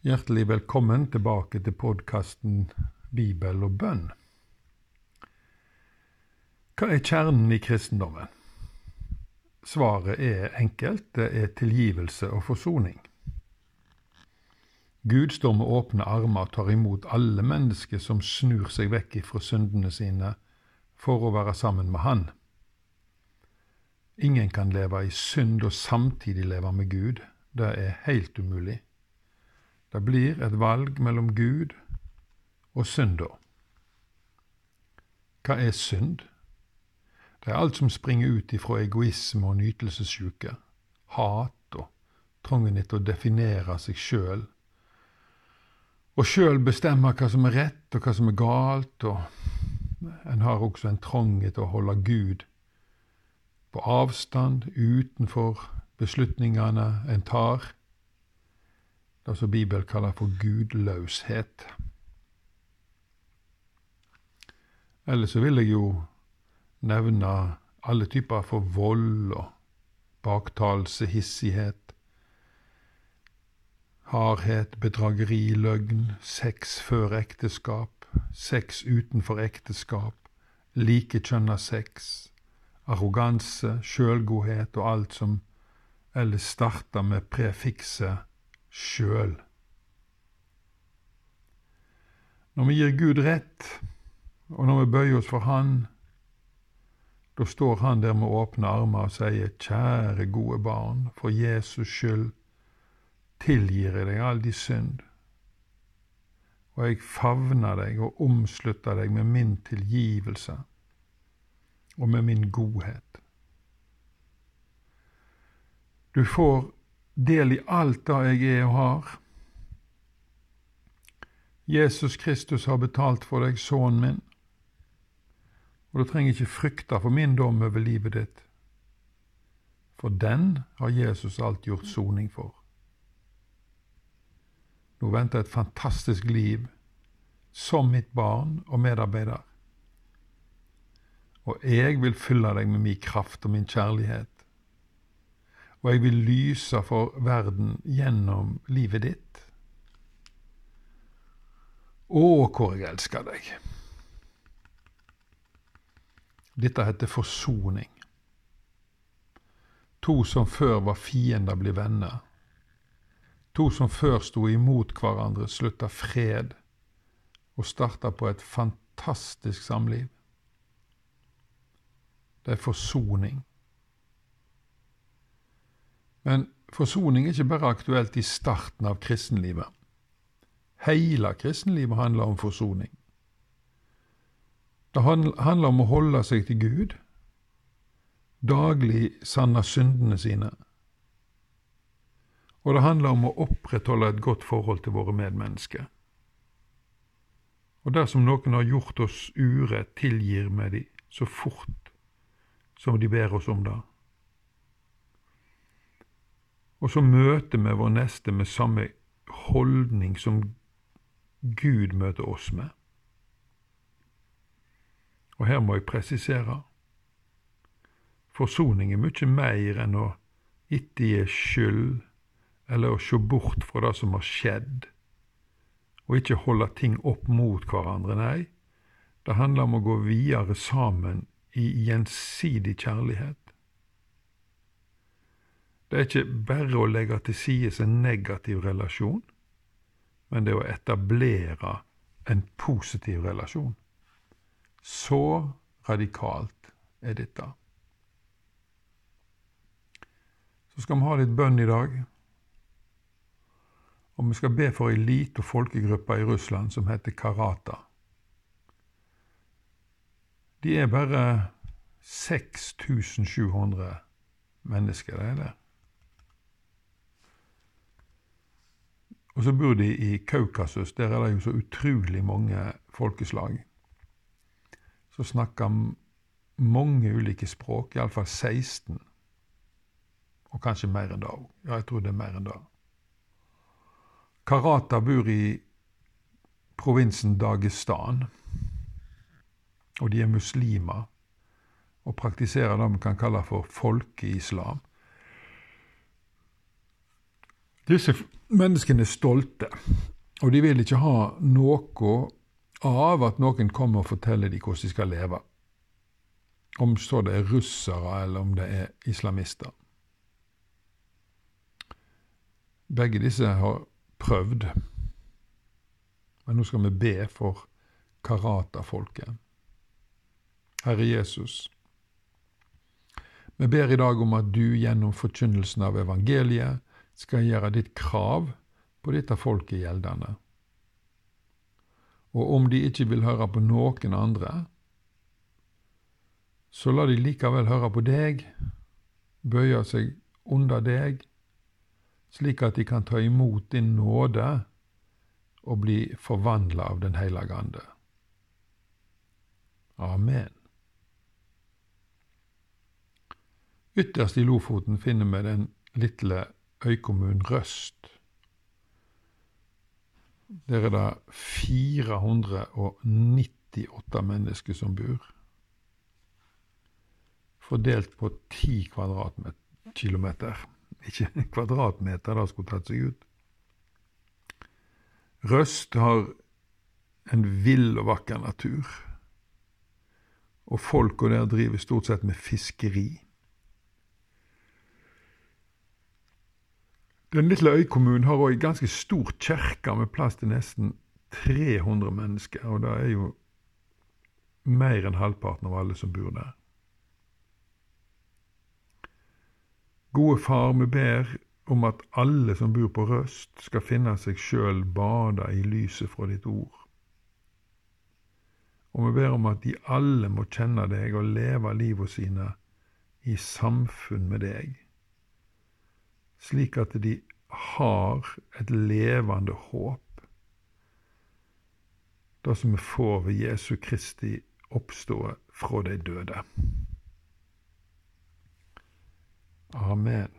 Hjertelig velkommen tilbake til podkasten Bibel og bønn. Hva er kjernen i kristendommen? Svaret er enkelt. Det er tilgivelse og forsoning. Gud står med åpne armer og tar imot alle mennesker som snur seg vekk ifra syndene sine for å være sammen med Han. Ingen kan leve i synd og samtidig leve med Gud. Det er helt umulig. Det blir et valg mellom Gud og synder. Hva er synd? Det er alt som springer ut ifra egoisme og nytelsessjuke, hat og trangen etter å definere seg sjøl, og sjøl bestemme hva som er rett og hva som er galt, og en har også en trang etter å holde Gud på avstand, utenfor beslutningene en tar det som Bibelen kaller for gudløshet. Ellers så vil jeg jo nevne alle typer for vold og baktalelse, hissighet, hardhet, bedrageri, løgn, sex før ekteskap, sex utenfor ekteskap, likekjønna sex, arroganse, sjølgodhet og alt som ellers starter med prefikset sjøl. Når vi gir Gud rett, og når vi bøyer oss for Han, da står Han der med åpne armer og sier, Kjære, gode barn, for Jesus skyld tilgir jeg deg all din synd. Og jeg favner deg og omslutter deg med min tilgivelse og med min godhet. Du får del i alt det jeg er og har. Jesus Kristus har betalt for deg, sønnen min, og du trenger ikke frykte for min dom over livet ditt, for den har Jesus alt gjort soning for. Nå venter et fantastisk liv som mitt barn og medarbeider. Og jeg vil fylle deg med min kraft og min kjærlighet og jeg vil lyse for verden gjennom livet ditt. Å, hvor jeg elsker deg. Dette heter forsoning. To som før var fiender, blir venner. To som før sto imot hverandre, slutta fred og starta på et fantastisk samliv. Det er forsoning. Men forsoning er ikke bare aktuelt i starten av kristenlivet. Hele kristenlivet handler om forsoning. Det handler om å holde seg til Gud, daglig sanne syndene sine. Og det handler om å opprettholde et godt forhold til våre medmennesker. Og dersom noen har gjort oss urett, tilgir vi dem så fort som de ber oss om det. Og så møter vi vår neste med samme holdning som Gud møter oss med. Og her må jeg presisere forsoning er mye mer enn å ikke gi skyld eller å se bort fra det som har skjedd, og ikke holde ting opp mot hverandre. Nei, det handler om å gå videre sammen i gjensidig kjærlighet. Det er ikke bare å legge til side en negativ relasjon, men det er å etablere en positiv relasjon. Så radikalt er dette. Så skal vi ha litt bønn i dag. Og vi skal be for ei lita folkegruppe i Russland som heter Karata. De er bare 6700 mennesker. det er det. Og så bor de i Kaukasus. Der er det jo så utrolig mange folkeslag. Så snakker mange ulike språk, iallfall 16. Og kanskje mer enn det òg. Ja, jeg tror det er mer enn det. Karata bor i provinsen Dagestan. Og de er muslimer og praktiserer det vi kan kalle for folkeislam. Disse menneskene er stolte, og de vil ikke ha noe av at noen kommer og forteller dem hvordan de skal leve. Om så det er russere eller om det er islamister. Begge disse har prøvd. Men nå skal vi be for karata-folket. Herre Jesus, vi ber i dag om at du gjennom forkynnelsen av evangeliet skal gjøre ditt krav på dette folket gjeldende. Og om de ikke vil høre på noen andre, så la de likevel høre på deg, bøye seg under deg, slik at de kan ta imot din nåde og bli forvandla av Den hellige ande. Amen. Ytterst i Lofoten finner vi den lille øykommunen Røst. Der er det 498 mennesker som bor. Fordelt på 10 kvadratkilometer. Ikke kvadratmeter, det skulle tatt seg ut. Røst har en vill og vakker natur. Og folka der driver stort sett med fiskeri. Den lille øykommunen har òg ganske stor kirke med plass til nesten 300 mennesker, og det er jo mer enn halvparten av alle som bor der. Gode far, vi ber om at alle som bor på Røst, skal finne seg sjøl bada i lyset fra ditt ord. Og vi ber om at de alle må kjenne deg og leve livet sine i samfunn med deg slik at de har et levende håp. Det som vi får ved Jesu Kristi oppstå fra de døde. Amen.